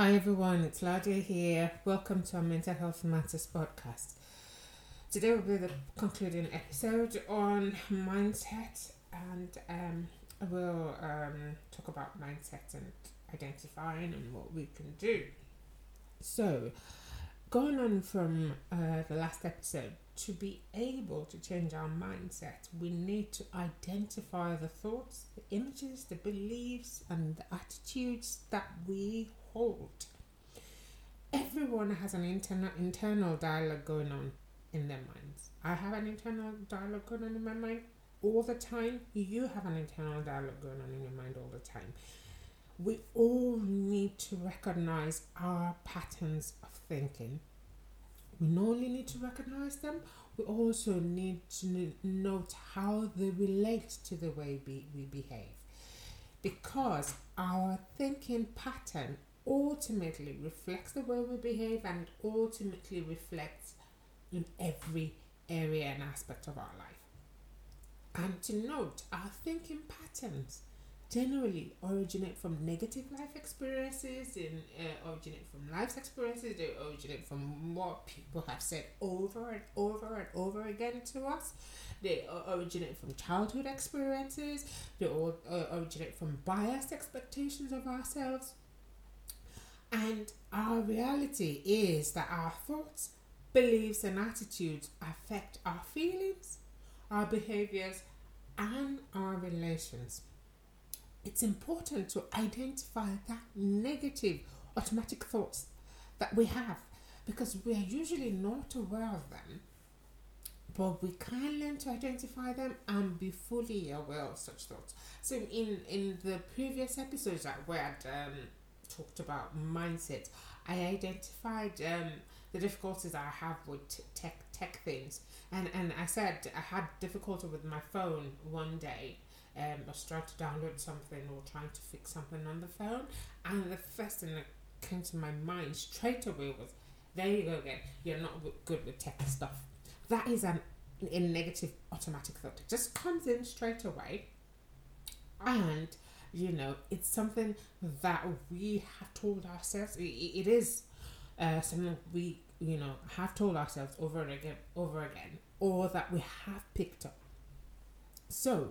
Hi everyone, it's Ladia here. Welcome to our Mental Health Matters podcast. Today will be the concluding episode on mindset, and um, we'll um, talk about mindset and identifying and what we can do. So, going on from uh, the last episode, to be able to change our mindset, we need to identify the thoughts, the images, the beliefs, and the attitudes that we hold. Everyone has an internal internal dialogue going on in their minds. I have an internal dialogue going on in my mind all the time. You have an internal dialogue going on in your mind all the time. We all need to recognize our patterns of thinking. We not only need to recognize them, we also need to note how they relate to the way we, we behave. Because our thinking pattern ultimately reflects the way we behave and ultimately reflects in every area and aspect of our life. And to note, our thinking patterns generally originate from negative life experiences and uh, originate from life's experiences they originate from what people have said over and over and over again to us. They originate from childhood experiences. They all uh, originate from biased expectations of ourselves and our reality is that our thoughts beliefs and attitudes affect our feelings our behaviors and our relations. It's important to identify that negative automatic thoughts that we have because we are usually not aware of them but we can learn to identify them and be fully aware of such thoughts. So in in the previous episodes that we had um, talked about mindset i identified um, the difficulties i have with tech tech things and and i said i had difficulty with my phone one day um, I was trying to download something or trying to fix something on the phone, and the first thing that came to my mind straight away was, "There you go again. You're not good with tech stuff." That is an a negative automatic thought. It just comes in straight away, and you know it's something that we have told ourselves. it, it is uh, something we you know have told ourselves over and again, over again, or that we have picked up. So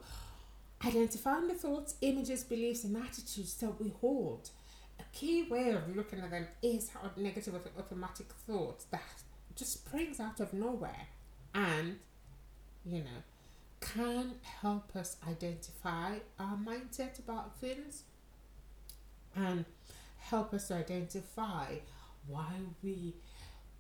Identifying the thoughts, images, beliefs, and attitudes that we hold. A key way of looking at them is how negative automatic thoughts that just springs out of nowhere and, you know, can help us identify our mindset about things and help us identify why we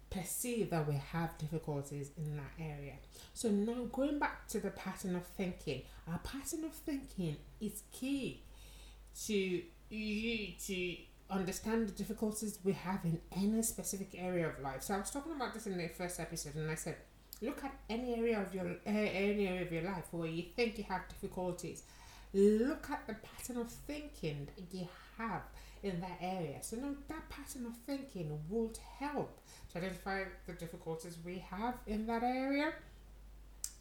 perceive that we have difficulties in that area. So now going back to the pattern of thinking, our pattern of thinking is key to you to understand the difficulties we have in any specific area of life. So I was talking about this in the first episode, and I said, look at any area of your uh, any area of your life where you think you have difficulties. Look at the pattern of thinking you have in that area. So now that pattern of thinking would help to identify the difficulties we have in that area.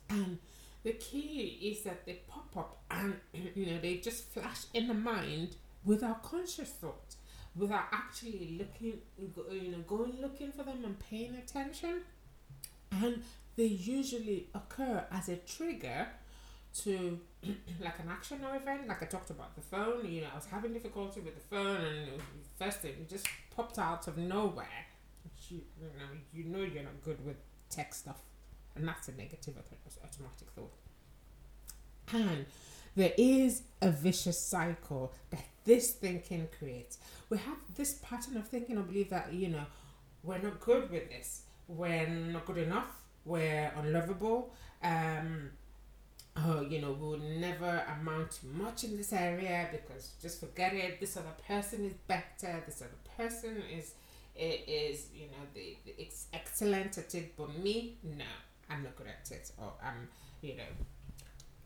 And the key is that they pop up and you know they just flash in the mind without conscious thought, without actually looking, you know, going looking for them and paying attention. And they usually occur as a trigger to like an action or event. Like I talked about the phone, you know, I was having difficulty with the phone, and first thing it just popped out of nowhere you, you know you know you're not good with tech stuff, and that's a negative automatic thought. And there is a vicious cycle that this thinking creates. We have this pattern of thinking or believe that you know we're not good with this, we're not good enough, we're unlovable. Um, oh, you know, we'll never amount to much in this area because just forget it. This other person is better. This other person is it is you know the, the, it's excellent at it but me no i'm not good at it or i'm you know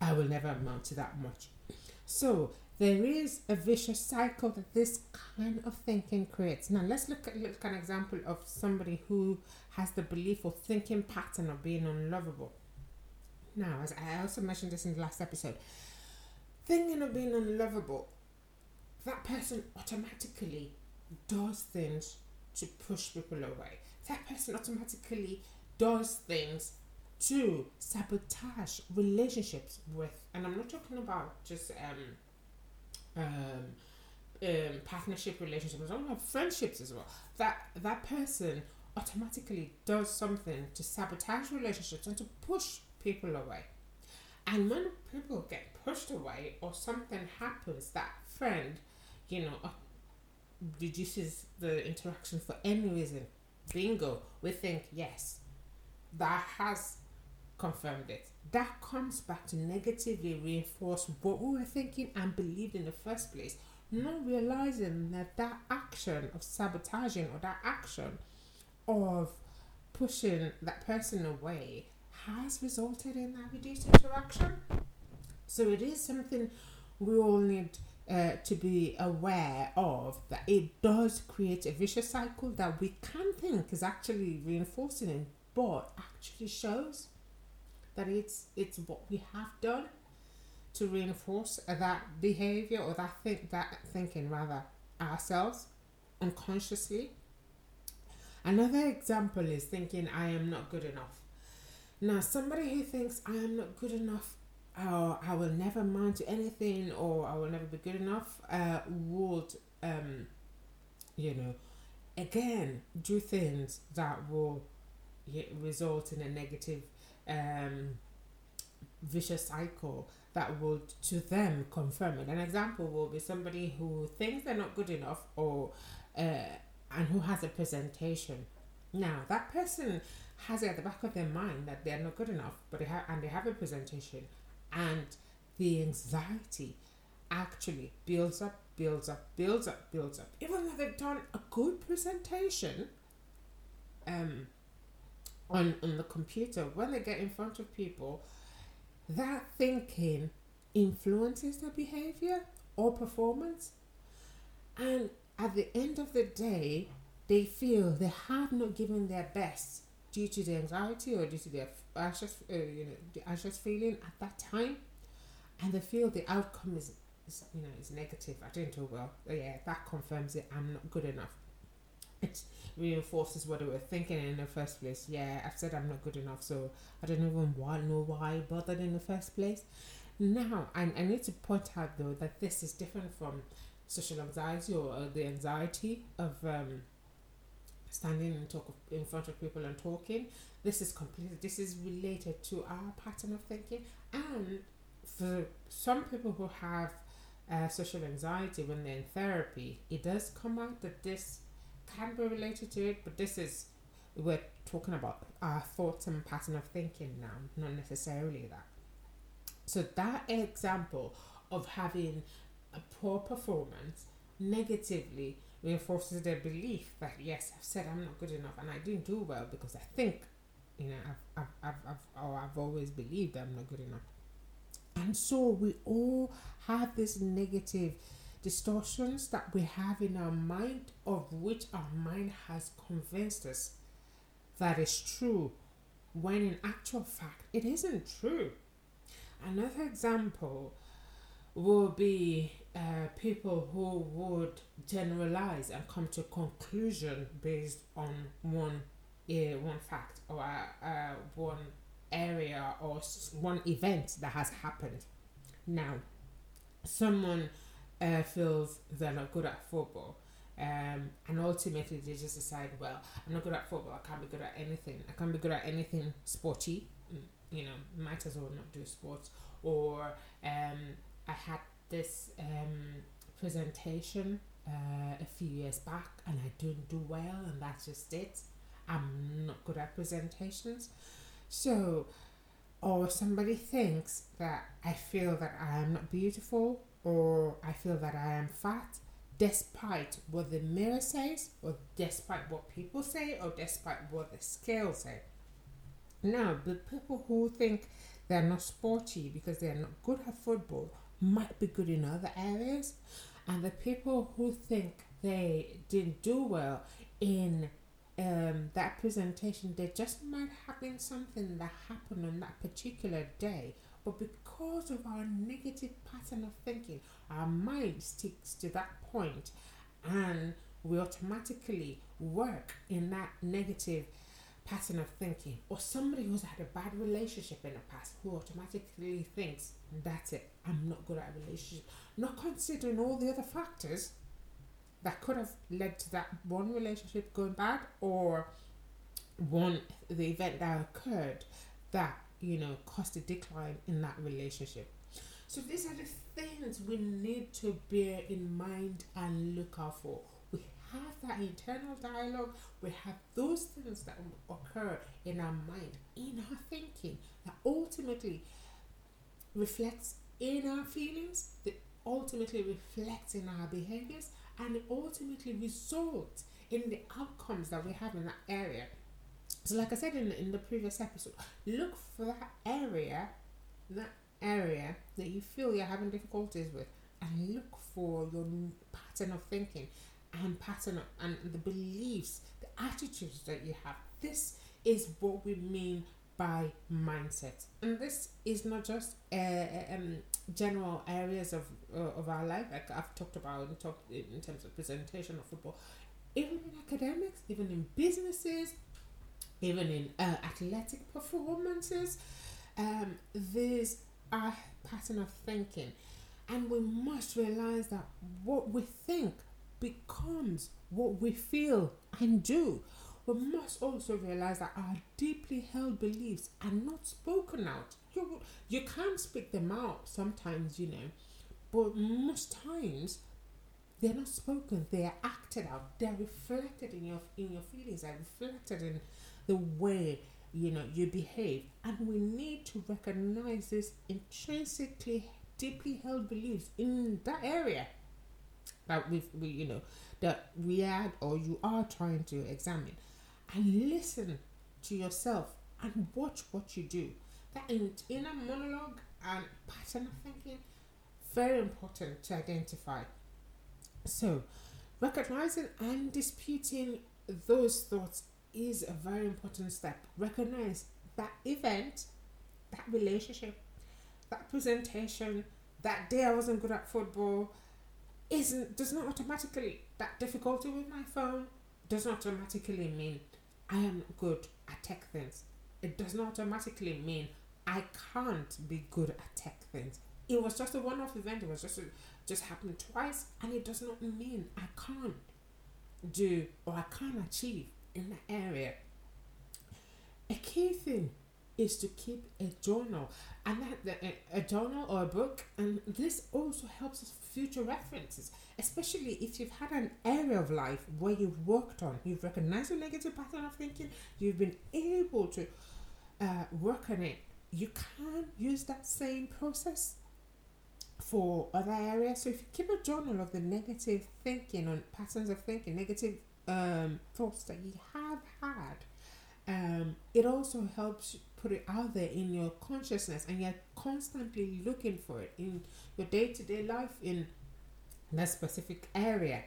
i will never amount to that much so there is a vicious cycle that this kind of thinking creates now let's look at look at an example of somebody who has the belief or thinking pattern of being unlovable now as i also mentioned this in the last episode thinking of being unlovable that person automatically does things to push people away. That person automatically does things to sabotage relationships with, and I'm not talking about just um, um, um, partnership relationships, I'm friendships as well. That that person automatically does something to sabotage relationships and to push people away. And when people get pushed away or something happens, that friend, you know, uh, reduces the interaction for any reason. Bingo, we think yes, that has confirmed it. That comes back to negatively reinforce what we were thinking and believed in the first place, not realizing that that action of sabotaging or that action of pushing that person away has resulted in that reduced interaction. So it is something we all need uh, to be aware of that it does create a vicious cycle that we can think is actually reinforcing but actually shows that it's it's what we have done to reinforce that behavior or that think that thinking rather ourselves unconsciously. Another example is thinking I am not good enough. Now, somebody who thinks I am not good enough or I will never amount to anything or I will never be good enough uh, would, um, you know, again do things that will result in a negative um, vicious cycle that would to them confirm it. An example will be somebody who thinks they're not good enough or uh, and who has a presentation. Now that person has it at the back of their mind that they're not good enough, but they have and they have a presentation, and the anxiety actually builds up, builds up, builds up, builds up. Even though they've done a good presentation, um, on on the computer when they get in front of people, that thinking influences their behavior or performance, and at the end of the day, they feel they have not given their best due to the anxiety or due to their anxious, uh, you know, the anxious feeling at that time, and they feel the outcome is, is you know, is negative. I didn't do well. yeah, that confirms it. I'm not good enough. It reinforces what they were thinking in the first place. Yeah, I've said I'm not good enough, so I don't even want know why I bothered in the first place. Now, I, I need to point out though that this is different from social anxiety or uh, the anxiety of um, standing and talk in front of people and talking. This is completely this is related to our pattern of thinking, and for some people who have uh, social anxiety when they're in therapy, it does come out that this can be related to it, but this is we're talking about our thoughts and pattern of thinking now, not necessarily that. So that example of having a poor performance negatively reinforces their belief that yes, I've said I'm not good enough and I didn't do well because I think, you know, I've, I've, I've, I've, or I've always believed I'm not good enough. And so we all have this negative distortions that we have in our mind, of which our mind has convinced us that is true, when in actual fact it isn't true. Another example will be uh, people who would generalize and come to conclusion based on one uh, one fact or uh, one area or one event that has happened. Now, someone uh, feels they're not good at football. Um, and ultimately they just decide, well, I'm not good at football. I can't be good at anything. I can't be good at anything sporty. Mm, you know, might as well not do sports. Or um, I had this um, presentation uh, a few years back and I didn't do well, and that's just it. I'm not good at presentations. So, or somebody thinks that I feel that I am not beautiful or I feel that I am fat, despite what the mirror says, or despite what people say, or despite what the scale say. Now, the people who think they're not sporty because they're not good at football might be good in other areas, and the people who think they didn't do well in um, that presentation, they just might have been something that happened on that particular day but because of our negative pattern of thinking, our mind sticks to that point and we automatically work in that negative pattern of thinking, or somebody who's had a bad relationship in the past who automatically thinks, that's it, I'm not good at a relationship, not considering all the other factors that could have led to that one relationship going bad or one the event that occurred that you know caused a decline in that relationship. So these are the things we need to bear in mind and look out for. We have that internal dialogue. We have those things that occur in our mind in our thinking that ultimately reflects in our feelings that ultimately reflects in our behaviors and ultimately result in the outcomes that we have in that area. So, like I said in, in the previous episode, look for that area, that area that you feel you're having difficulties with, and look for your pattern of thinking and pattern of, and the beliefs, the attitudes that you have. This is what we mean by mindset, and this is not just uh, um, general areas of uh, of our life, like I've talked about in, in terms of presentation of football, even in academics, even in businesses, even in uh, athletic performances. Um, there's a pattern of thinking, and we must realize that what we think becomes what we feel and do. We must also realize that our deeply held beliefs are not spoken out you you can't speak them out sometimes, you know, but most times they're not spoken. They are acted out. They're reflected in your in your feelings. They're reflected in the way you know you behave, and we need to recognize this intrinsically deeply held beliefs in that area. That we we you know that we had or you are trying to examine, and listen to yourself and watch what you do. That inner monologue and pattern of thinking very important to identify. So recognizing and disputing those thoughts is a very important step recognize that event that relationship that presentation that day i wasn't good at football isn't does not automatically that difficulty with my phone does not automatically mean i am good at tech things it does not automatically mean I can't be good at tech things. It was just a one-off event. It was just a, just happened twice, and it does not mean I can't do or I can't achieve in that area. A key thing is to keep a journal, and that a, a journal or a book, and this also helps us future references, especially if you've had an area of life where you've worked on, you've recognized a negative pattern of thinking, you've been able to uh, work on it you can use that same process for other areas. So if you keep a journal of the negative thinking on patterns of thinking, negative um, thoughts that you have had, um, it also helps put it out there in your consciousness and you're constantly looking for it in your day-to-day life in that specific area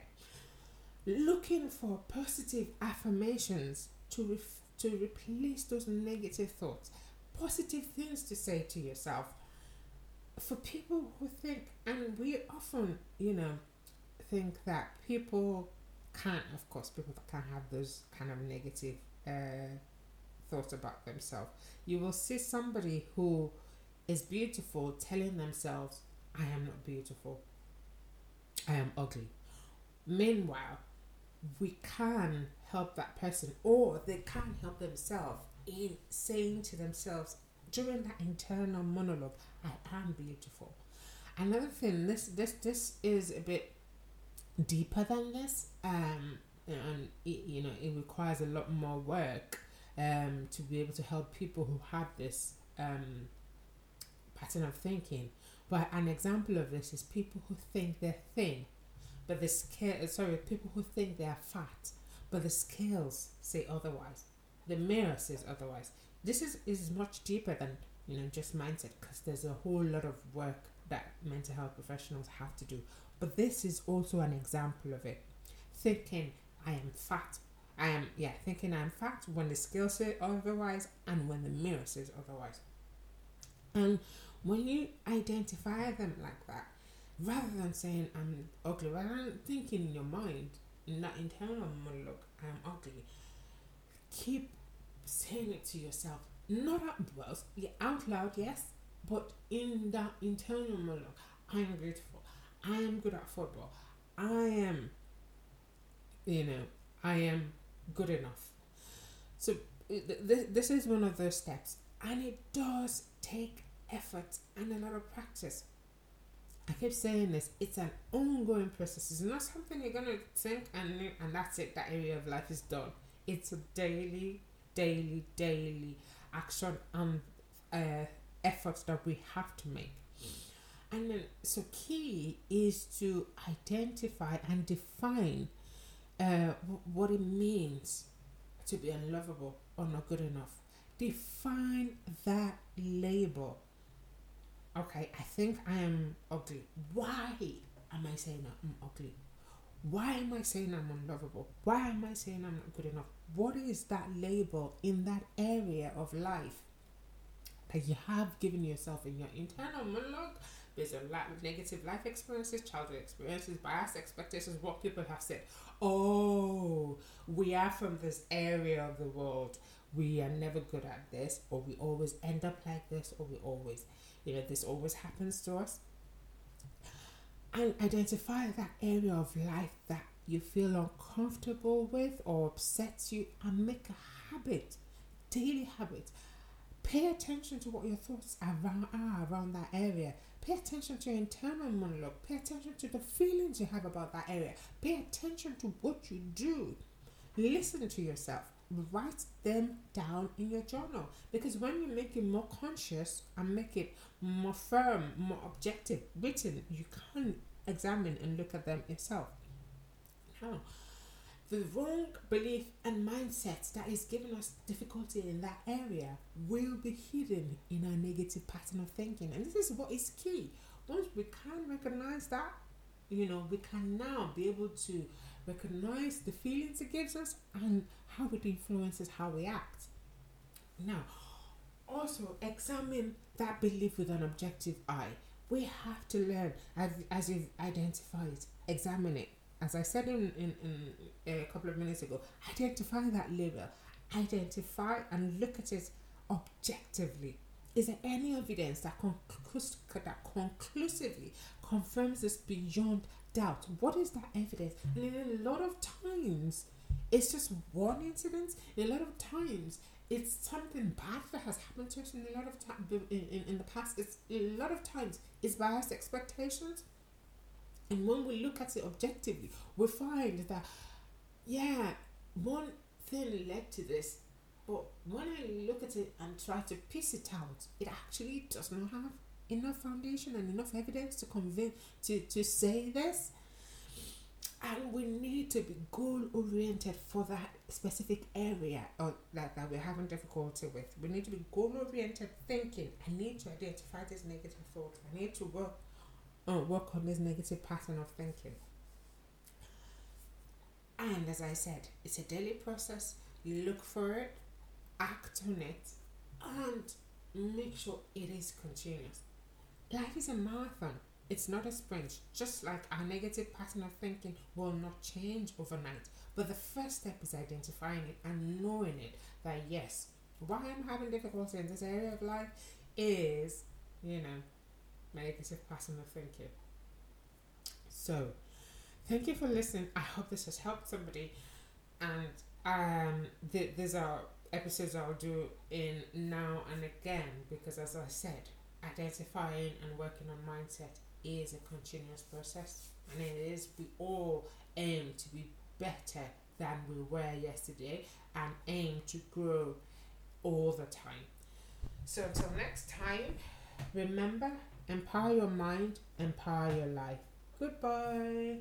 looking for positive affirmations to ref- to replace those negative thoughts positive things to say to yourself. For people who think, and we often, you know, think that people can't, of course, people can have those kind of negative uh, thoughts about themselves. You will see somebody who is beautiful telling themselves, I am not beautiful, I am ugly. Meanwhile, we can help that person, or they can help themselves in saying to themselves during that internal monologue, I am beautiful. Another thing, this this this is a bit deeper than this, um, and it, you know it requires a lot more work, um, to be able to help people who have this um pattern of thinking. But an example of this is people who think they're thin, but the scale sorry people who think they are fat, but the scales say otherwise the mirror says otherwise. This is, is much deeper than you know just mindset because there's a whole lot of work that mental health professionals have to do. But this is also an example of it. Thinking I am fat. I am yeah, thinking I'm fat when the scale says otherwise and when the mirror says otherwise. And when you identify them like that, rather than saying I'm ugly, rather than thinking in your mind in that internal monologue, I am ugly. Keep saying it to yourself, not out well, yeah, out loud, yes, but in that internal monologue, I am beautiful. I am good at football. I am, you know, I am good enough. So th- this is one of those steps, and it does take effort and a lot of practice. I keep saying this, it's an ongoing process. It's not something you're gonna think and and that's it, that area of life is done. It's a daily, daily, daily action and uh, efforts that we have to make. And then, so key is to identify and define uh, what it means to be unlovable or not good enough. Define that label. Okay, I think I am ugly. Why am I saying I'm ugly? Why am I saying I'm unlovable? Why am I saying I'm not good enough? What is that label in that area of life that you have given yourself in your internal monologue based on of negative life experiences, childhood experiences, bias expectations, what people have said. Oh, we are from this area of the world. We are never good at this, or we always end up like this, or we always, you know, this always happens to us. And identify that area of life that you feel uncomfortable with or upsets you, and make a habit, daily habit. Pay attention to what your thoughts around are around that area Pay attention to your internal monologue. Pay attention to the feelings you have about that area. Pay attention to what you do. Listen to yourself. Write them down in your journal because when you make it more conscious and make it more firm, more objective, written, you can examine and look at them yourself. Now, the wrong belief and mindset that is giving us difficulty in that area will be hidden in our negative pattern of thinking. And this is what is key. Once we can recognize that, you know, we can now be able to recognize the feelings it gives us and how it influences how we act. Now, also examine that belief with an objective eye. We have to learn, as, as you've identified, examine it as I said in, in, in a couple of minutes ago, identify that label, identify and look at it objectively. Is there any evidence that, conclus- that conclusively confirms this beyond doubt? What is that evidence? And in a lot of times, it's just one incident. In a lot of times, it's something bad that has happened to us. In a lot of time, in, in, in the past, it's a lot of times it's biased expectations and when we look at it objectively, we find that, yeah, one thing led to this, but when I look at it and try to piece it out, it actually does not have enough foundation and enough evidence to convince to, to say this. And we need to be goal oriented for that specific area or that, that we're having difficulty with. We need to be goal oriented thinking. I need to identify this negative thought. I need to work uh, work on this negative pattern of thinking. And as I said, it's a daily process. You look for it, act on it, and make sure it is continuous. Life is a marathon, it's not a sprint. Just like our negative pattern of thinking will not change overnight. But the first step is identifying it and knowing it that yes, why I'm having difficulty in this area of life is, you know, negative pattern of thinking. So, thank you for listening. I hope this has helped somebody. And um, th- these are episodes I'll do in now and again because, as I said, identifying and working on mindset is a continuous process, and it is we all aim to be better than we were yesterday and aim to grow all the time. So, until next time, remember Empower your mind, empower your life. Goodbye.